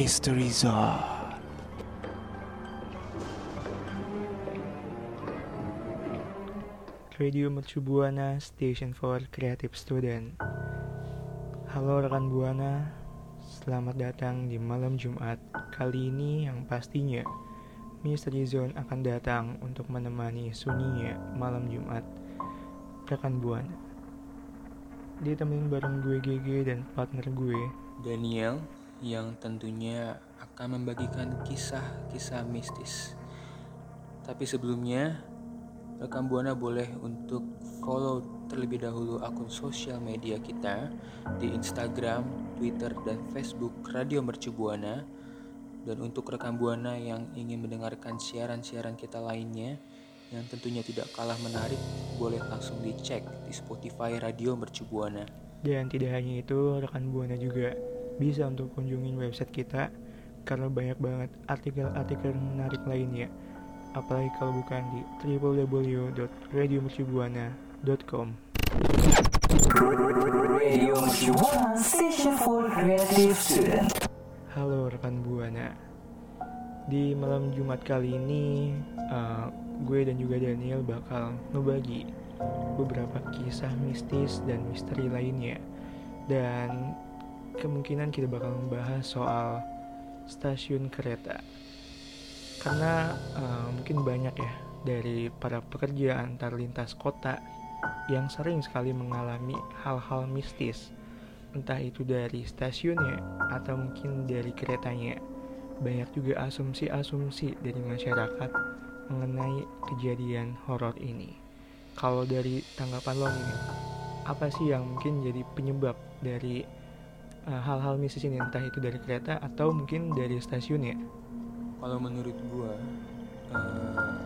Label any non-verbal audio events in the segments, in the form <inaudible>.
Mystery Zone. Radio Mercu Buana Station for Creative Student. Halo rekan Buana, selamat datang di malam Jumat. Kali ini yang pastinya Mystery Zone akan datang untuk menemani sunyinya malam Jumat. Rekan Buana. Ditemenin bareng gue GG dan partner gue Daniel yang tentunya akan membagikan kisah-kisah mistis. Tapi sebelumnya, rekan Buana boleh untuk follow terlebih dahulu akun sosial media kita di Instagram, Twitter, dan Facebook Radio Mercu Buana. Dan untuk rekan Buana yang ingin mendengarkan siaran-siaran kita lainnya yang tentunya tidak kalah menarik, boleh langsung dicek di Spotify Radio Mercu Buana. Dan tidak hanya itu, rekan Buana juga bisa untuk kunjungin website kita karena banyak banget artikel-artikel menarik lainnya. Apalagi kalau bukan di www.radiomercubuana.com. Radio Mercu Buana Station for Creative Student. Halo rekan Buana. Di malam Jumat kali ini, uh, gue dan juga Daniel bakal ngebagi beberapa kisah mistis dan misteri lainnya. Dan kemungkinan kita bakal membahas soal stasiun kereta. Karena uh, mungkin banyak ya dari para pekerja antar lintas kota yang sering sekali mengalami hal-hal mistis entah itu dari stasiunnya atau mungkin dari keretanya. Banyak juga asumsi-asumsi dari masyarakat mengenai kejadian horor ini. Kalau dari tanggapan lo nih, apa sih yang mungkin jadi penyebab dari hal-hal mistis ini entah itu dari kereta atau mungkin dari stasiunnya? Kalau menurut gua eh,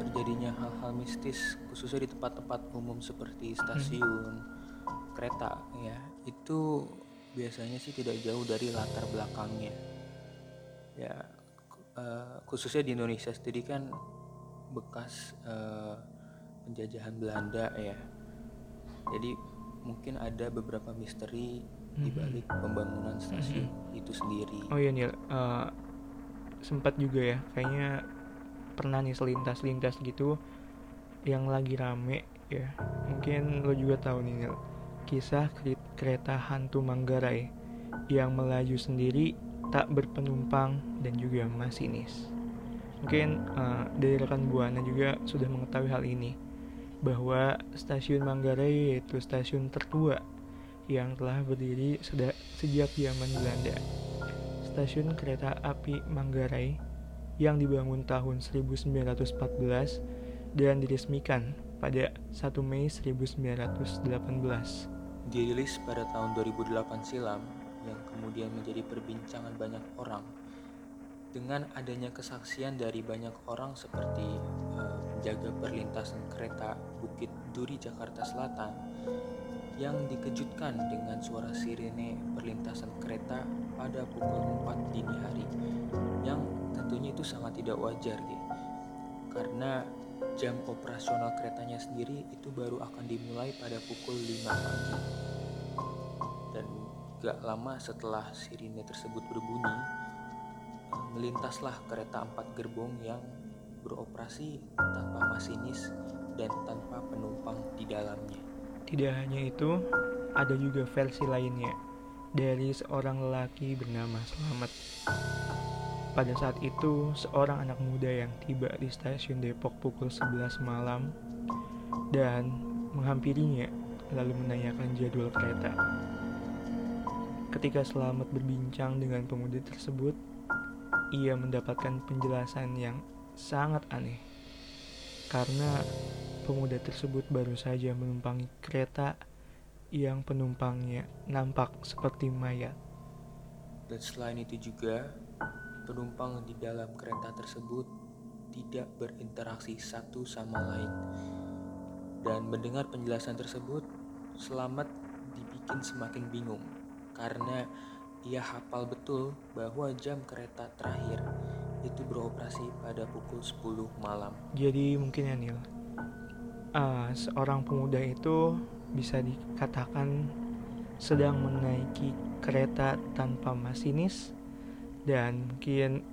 terjadinya hal-hal mistis khususnya di tempat-tempat umum seperti stasiun, kereta ya itu biasanya sih tidak jauh dari latar belakangnya. Ya eh, khususnya di Indonesia sendiri kan bekas eh, penjajahan Belanda ya. Jadi mungkin ada beberapa misteri di balik pembangunan stasiun itu sendiri. Oh iya Nil, uh, sempat juga ya, kayaknya pernah nih selintas-lintas gitu yang lagi rame ya. Mungkin lo juga tahu nih Nil, kisah kereta hantu Manggarai yang melaju sendiri tak berpenumpang dan juga masinis. Mungkin uh, dari rekan Buana juga sudah mengetahui hal ini bahwa stasiun Manggarai yaitu stasiun tertua yang telah berdiri sejak zaman Belanda. Stasiun kereta api Manggarai yang dibangun tahun 1914 dan diresmikan pada 1 Mei 1918. Dirilis pada tahun 2008 silam yang kemudian menjadi perbincangan banyak orang dengan adanya kesaksian dari banyak orang seperti penjaga perlintasan kereta Bukit Duri Jakarta Selatan yang dikejutkan dengan suara sirene perlintasan kereta pada pukul 4 dini hari yang tentunya itu sangat tidak wajar gitu karena jam operasional keretanya sendiri itu baru akan dimulai pada pukul 5 pagi. Dan gak lama setelah sirine tersebut berbunyi eh, melintaslah kereta empat gerbong yang beroperasi tanpa masinis dan tanpa penumpang di dalamnya Tidak hanya itu, ada juga versi lainnya dari seorang lelaki bernama Slamet. Pada saat itu, seorang anak muda yang tiba di stasiun Depok pukul 11 malam dan menghampirinya lalu menanyakan jadwal kereta. Ketika Slamet berbincang dengan pemuda tersebut, ia mendapatkan penjelasan yang sangat aneh. Karena pemuda tersebut baru saja menumpangi kereta yang penumpangnya nampak seperti mayat. dan selain itu juga penumpang di dalam kereta tersebut tidak berinteraksi satu sama lain dan mendengar penjelasan tersebut Selamat dibikin semakin bingung karena ia hafal betul bahwa jam kereta terakhir itu beroperasi pada pukul 10 malam Jadi mungkin ya Nil, ah, seorang pemuda itu bisa dikatakan sedang menaiki kereta tanpa masinis dan mungkin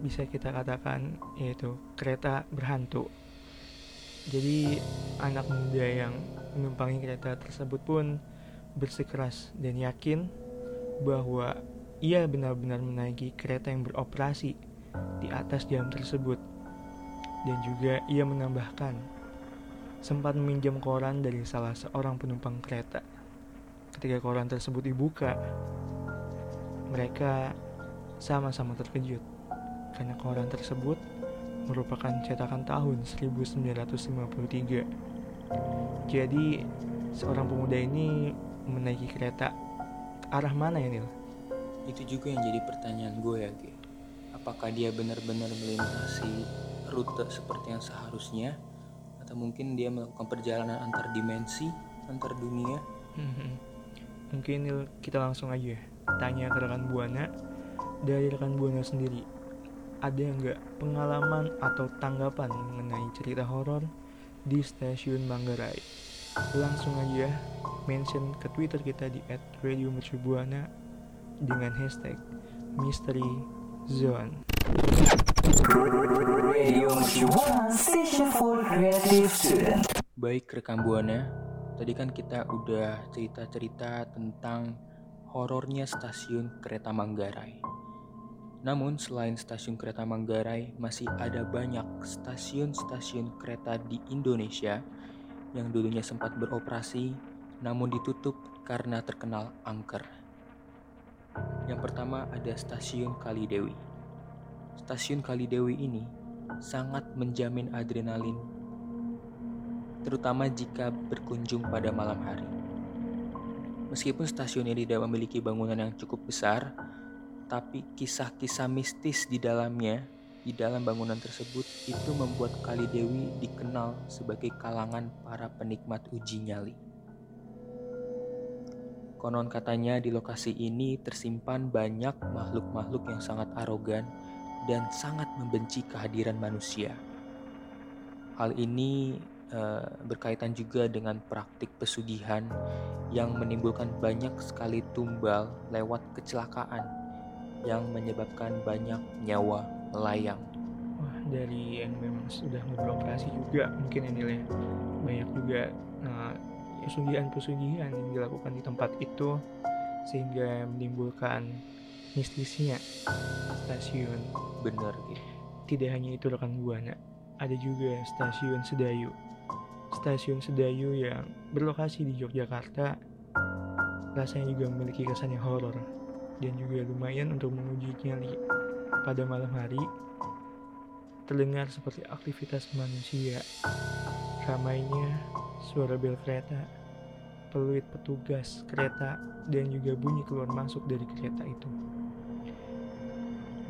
bisa kita katakan yaitu kereta berhantu. Jadi anak muda yang menumpangi kereta tersebut pun bersikeras dan yakin bahwa ia benar-benar menaiki kereta yang beroperasi di atas jam tersebut. Dan juga ia menambahkan sempat meminjam koran dari salah seorang penumpang kereta. Ketika koran tersebut dibuka, mereka sama-sama terkejut karena koran tersebut merupakan cetakan tahun 1953. Jadi, seorang pemuda ini menaiki kereta ke arah mana ya, Nil? Itu juga yang jadi pertanyaan gue ya, Ge. Apakah dia benar-benar melintasi rute seperti yang seharusnya? Atau mungkin dia melakukan perjalanan antar dimensi, antar dunia? Mhm. Mungkin kita langsung aja ya, tanya ke rekan Buana dari rekan Buana sendiri. Ada nggak pengalaman atau tanggapan mengenai cerita horor di stasiun Manggarai? Langsung aja mention ke Twitter kita di @radiomercubuana dengan hashtag Mystery Zone. Baik rekam Buana, tadi kan kita udah cerita-cerita tentang horornya stasiun kereta Manggarai. Namun selain stasiun kereta Manggarai, masih ada banyak stasiun-stasiun kereta di Indonesia yang dulunya sempat beroperasi namun ditutup karena terkenal angker. Yang pertama ada stasiun Kalidewi. Stasiun Kalidewi ini sangat menjamin adrenalin terutama jika berkunjung pada malam hari. Meskipun stasiun ini tidak memiliki bangunan yang cukup besar, tapi kisah-kisah mistis di dalamnya, di dalam bangunan tersebut itu membuat Kali Dewi dikenal sebagai kalangan para penikmat uji nyali. Konon katanya di lokasi ini tersimpan banyak makhluk-makhluk yang sangat arogan dan sangat membenci kehadiran manusia. Hal ini uh, berkaitan juga dengan praktik pesugihan yang menimbulkan banyak sekali tumbal lewat kecelakaan yang menyebabkan banyak nyawa melayang. Wah, dari yang memang sudah beroperasi juga mungkin ini ya banyak juga uh, pesugihan-pesugihan yang dilakukan di tempat itu sehingga menimbulkan mistisnya stasiun. Bener gitu. Tidak hanya itu rekan buana, ada juga stasiun Sedayu. Stasiun Sedayu yang berlokasi di Yogyakarta rasanya juga memiliki kesan yang horor dan juga lumayan untuk menguji nyali pada malam hari terdengar seperti aktivitas manusia ramainya suara bel kereta peluit petugas kereta dan juga bunyi keluar masuk dari kereta itu.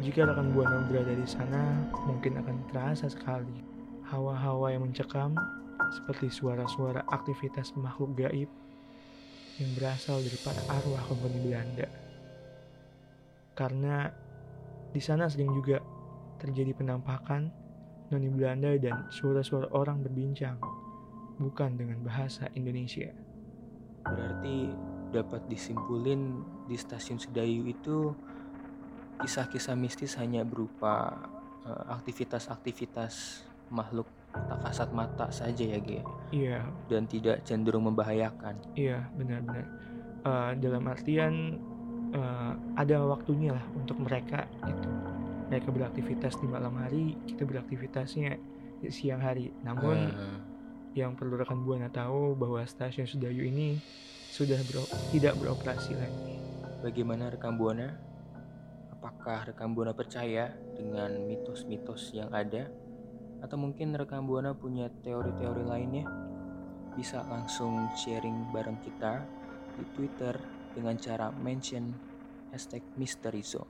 Jika rekan buana berada di sana mungkin akan terasa sekali hawa-hawa yang mencekam seperti suara-suara aktivitas makhluk gaib yang berasal dari para arwah kompeni Belanda. Karena di sana sering juga terjadi penampakan noni Belanda dan suara-suara orang berbincang, bukan dengan bahasa Indonesia. Berarti dapat disimpulin di stasiun Sedayu itu kisah-kisah mistis hanya berupa uh, aktivitas-aktivitas makhluk tak kasat mata saja ya, Ge. Iya. Dan tidak cenderung membahayakan. Iya, benar-benar. Uh, dalam artian uh, ada waktunya lah untuk mereka itu mereka beraktivitas di malam hari kita beraktivitasnya di siang hari namun uh. Yang perlu rekan buana tahu bahwa stasiun Sudayu ini sudah bero tidak beroperasi lagi. Bagaimana rekan buana apakah rekan buana percaya dengan mitos-mitos yang ada? Atau mungkin rekan buana punya teori-teori lainnya? Bisa langsung sharing bareng kita di Twitter dengan cara mention hashtag Mystery Zone.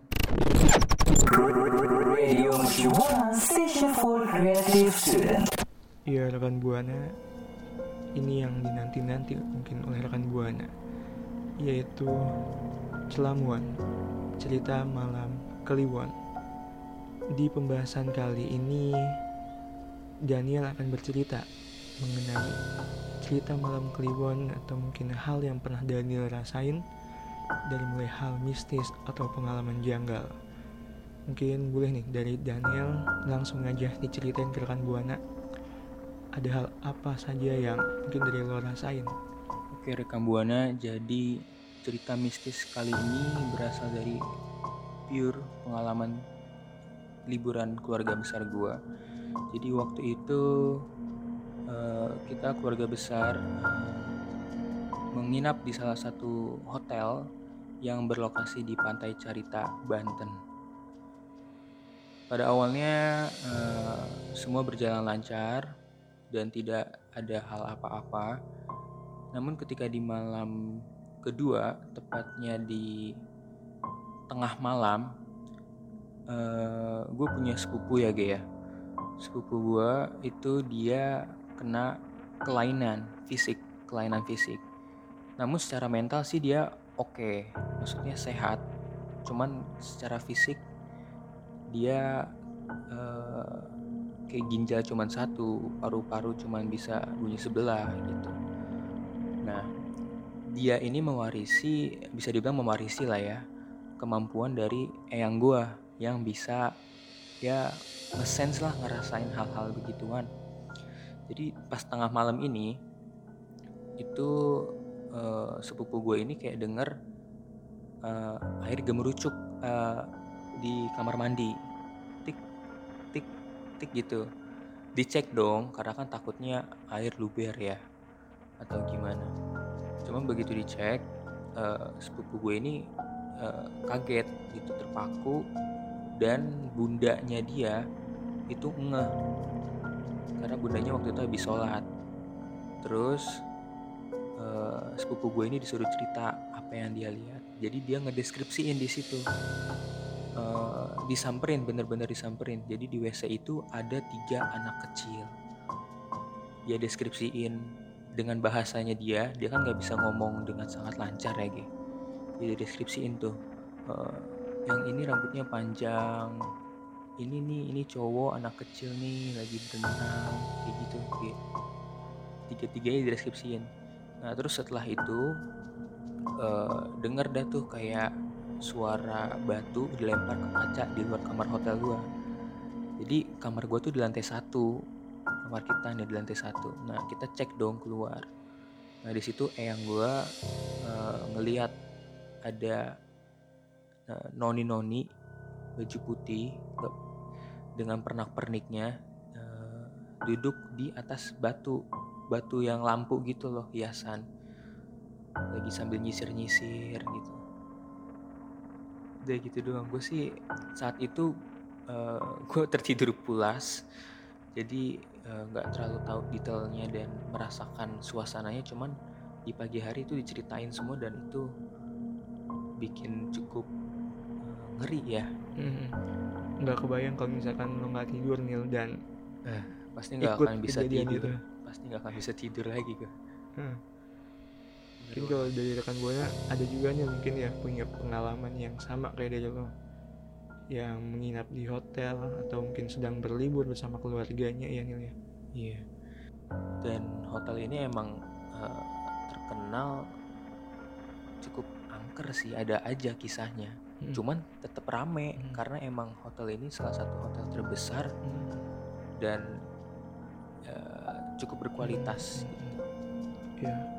Iya rekan Buana, ini yang dinanti-nanti mungkin oleh rekan Buana, yaitu Celamuan, cerita malam Kliwon. Di pembahasan kali ini, Daniel akan bercerita mengenai cerita malam Kliwon atau mungkin hal yang pernah Daniel rasain dari mulai hal mistis atau pengalaman janggal. Mungkin boleh nih dari Daniel langsung aja diceritain ke rekan Buana. Ada hal apa saja yang mungkin dari lo rasain? Oke rekam buana, jadi cerita mistis kali ini berasal dari pure pengalaman liburan keluarga besar gua. Jadi waktu itu eh, kita keluarga besar eh, menginap di salah satu hotel yang berlokasi di Pantai Carita, Banten. Pada awalnya eh, semua berjalan lancar dan tidak ada hal apa-apa. Namun ketika di malam kedua, tepatnya di tengah malam, eh gue punya sepupu ya, Ge ya. Sepupu gue itu dia kena kelainan fisik, kelainan fisik. Namun secara mental sih dia oke, maksudnya sehat. Cuman secara fisik dia eh, kayak ginjal cuman satu, paru-paru cuman bisa bunyi sebelah gitu. Nah, dia ini mewarisi, bisa dibilang mewarisi lah ya, kemampuan dari eyang gua yang bisa ya ngesense lah ngerasain hal-hal begituan. Jadi pas tengah malam ini itu eh, sepupu gue ini kayak denger eh, air gemerucuk eh, di kamar mandi tik tik gitu. Dicek dong karena kan takutnya air luber ya atau gimana. Cuman begitu dicek eh, sepupu gue ini eh, kaget gitu terpaku dan bundanya dia itu ngeh. Karena bundanya waktu itu habis sholat. Terus eh, sepupu gue ini disuruh cerita apa yang dia lihat. Jadi dia ngedeskripsiin di situ Eh, disamperin bener-bener disamperin jadi di WC itu ada tiga anak kecil dia deskripsiin dengan bahasanya dia dia kan nggak bisa ngomong dengan sangat lancar ya Ge. dia deskripsiin tuh eh, yang ini rambutnya panjang ini nih ini cowok anak kecil nih lagi berenang kayak gitu Ge. tiga-tiganya dideskripsiin nah terus setelah itu eh, denger dah tuh kayak suara batu dilempar ke kaca di luar kamar hotel gua. Jadi kamar gua tuh di lantai satu, kamar kita nih di lantai satu. Nah kita cek dong keluar. Nah di situ eyang gua eh, ngeliat ada eh, noni-noni baju putih ke- dengan pernak-perniknya eh, duduk di atas batu, batu yang lampu gitu loh hiasan. Lagi sambil nyisir-nyisir gitu udah gitu doang. Gue sih saat itu <laughs> gue tertidur pulas. Jadi eh, nggak terlalu tahu detailnya dan merasakan suasananya. Cuman di pagi hari itu diceritain semua dan itu bikin cukup eh, ngeri ya. Hmm, nggak kebayang kalau misalkan lo nggak tidur Nil dan pasti nggak akan bisa tidur. itu. pasti nggak akan bisa tidur lagi gue hmm, mungkin kalau dari rekan buana ada juga nih mungkin ya punya pengalaman yang sama kayak dari lo yang menginap di hotel atau mungkin sedang berlibur bersama keluarganya ya Nil ya Iya. Dan hotel ini emang eh, terkenal cukup angker sih, ada aja kisahnya. Hmm. Cuman tetap rame Hmm. karena emang hotel ini salah satu hotel terbesar Hmm. dan eh, cukup berkualitas. gitu. ya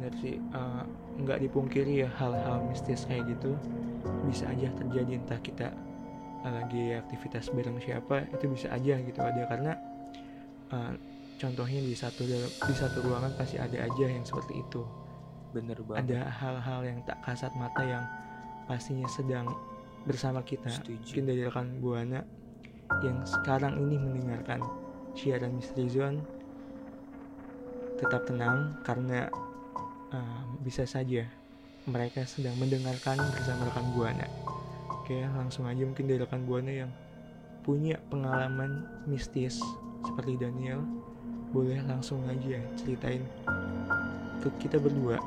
benar sih Eh, nggak dipungkiri ya hal-hal mistis kayak gitu bisa aja terjadi entah kita lagi aktivitas bareng siapa itu bisa aja gitu ada karena eh, contohnya di satu dal- di satu ruangan pasti ada aja yang seperti itu Bener banget. ada hal-hal yang tak kasat mata yang pastinya sedang bersama kita Setuju. mungkin dari rekan buana yang sekarang ini mendengarkan siaran Misteri Zone tetap tenang karena uh, bisa saja mereka sedang mendengarkan bersama rekan buana oke langsung aja mungkin dari rekan buana yang punya pengalaman mistis seperti Daniel boleh langsung aja ceritain ke kita berdua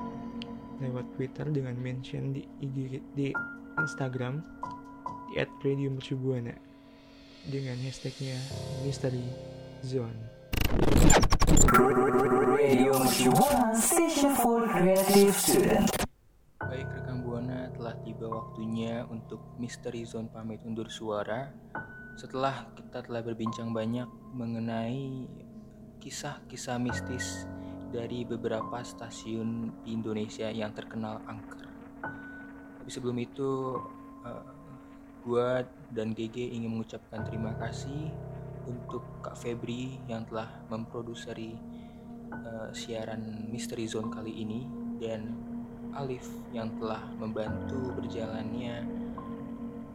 lewat Twitter dengan mention di IG di Instagram di @radiomercubuana dengan hashtagnya Mystery Zone. Baik rekan Buana telah tiba waktunya untuk Misteri Zone pamit undur suara setelah kita telah berbincang banyak mengenai kisah-kisah mistis dari beberapa stasiun di Indonesia yang terkenal angker. Tapi sebelum itu uh, gua dan GG ingin mengucapkan terima kasih untuk Kak Febri yang telah memproduseri uh, siaran Misteri Zone kali ini dan Alif yang telah membantu berjalannya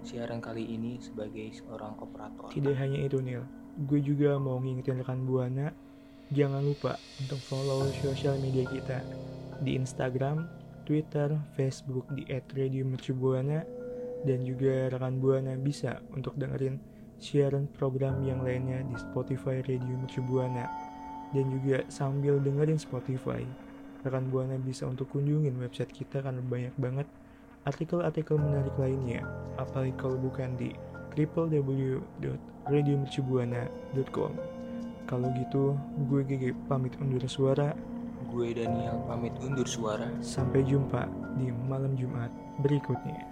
siaran kali ini sebagai seorang operator. Tidak hanya itu Nil, gue juga mau ngingetin rekan Buana Jangan lupa untuk follow sosial media kita di Instagram, Twitter, Facebook di @radiomercubuana dan juga rekan Buana bisa untuk dengerin siaran program yang lainnya di Spotify Radio Mercubuana dan juga sambil dengerin Spotify rekan Buana bisa untuk kunjungin website kita karena banyak banget artikel-artikel menarik lainnya. Apalagi kalau bukan di www.radiomercubuana.com kalau gitu gue GG pamit undur suara. Gue Daniel pamit undur suara. sampai jumpa di malam Jumat berikutnya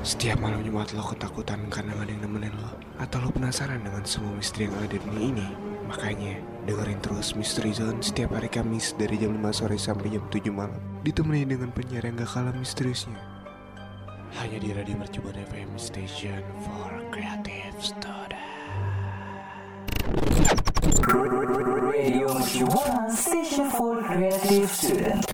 Setiap malam Jumat lo ketakutan karena ada yang nemenin lo. Atau lo penasaran dengan semua misteri yang ada di dunia ini. Makanya dengerin terus Misteri Zone setiap hari Kamis dari jam 5 sore sampai jam 7 malam. Ditemani dengan penyiar yang gak kalah misteriusnya. Hanya di Radio Mercubuan FM Station for Creative Student Radio Mercubuana Station for Creative Student.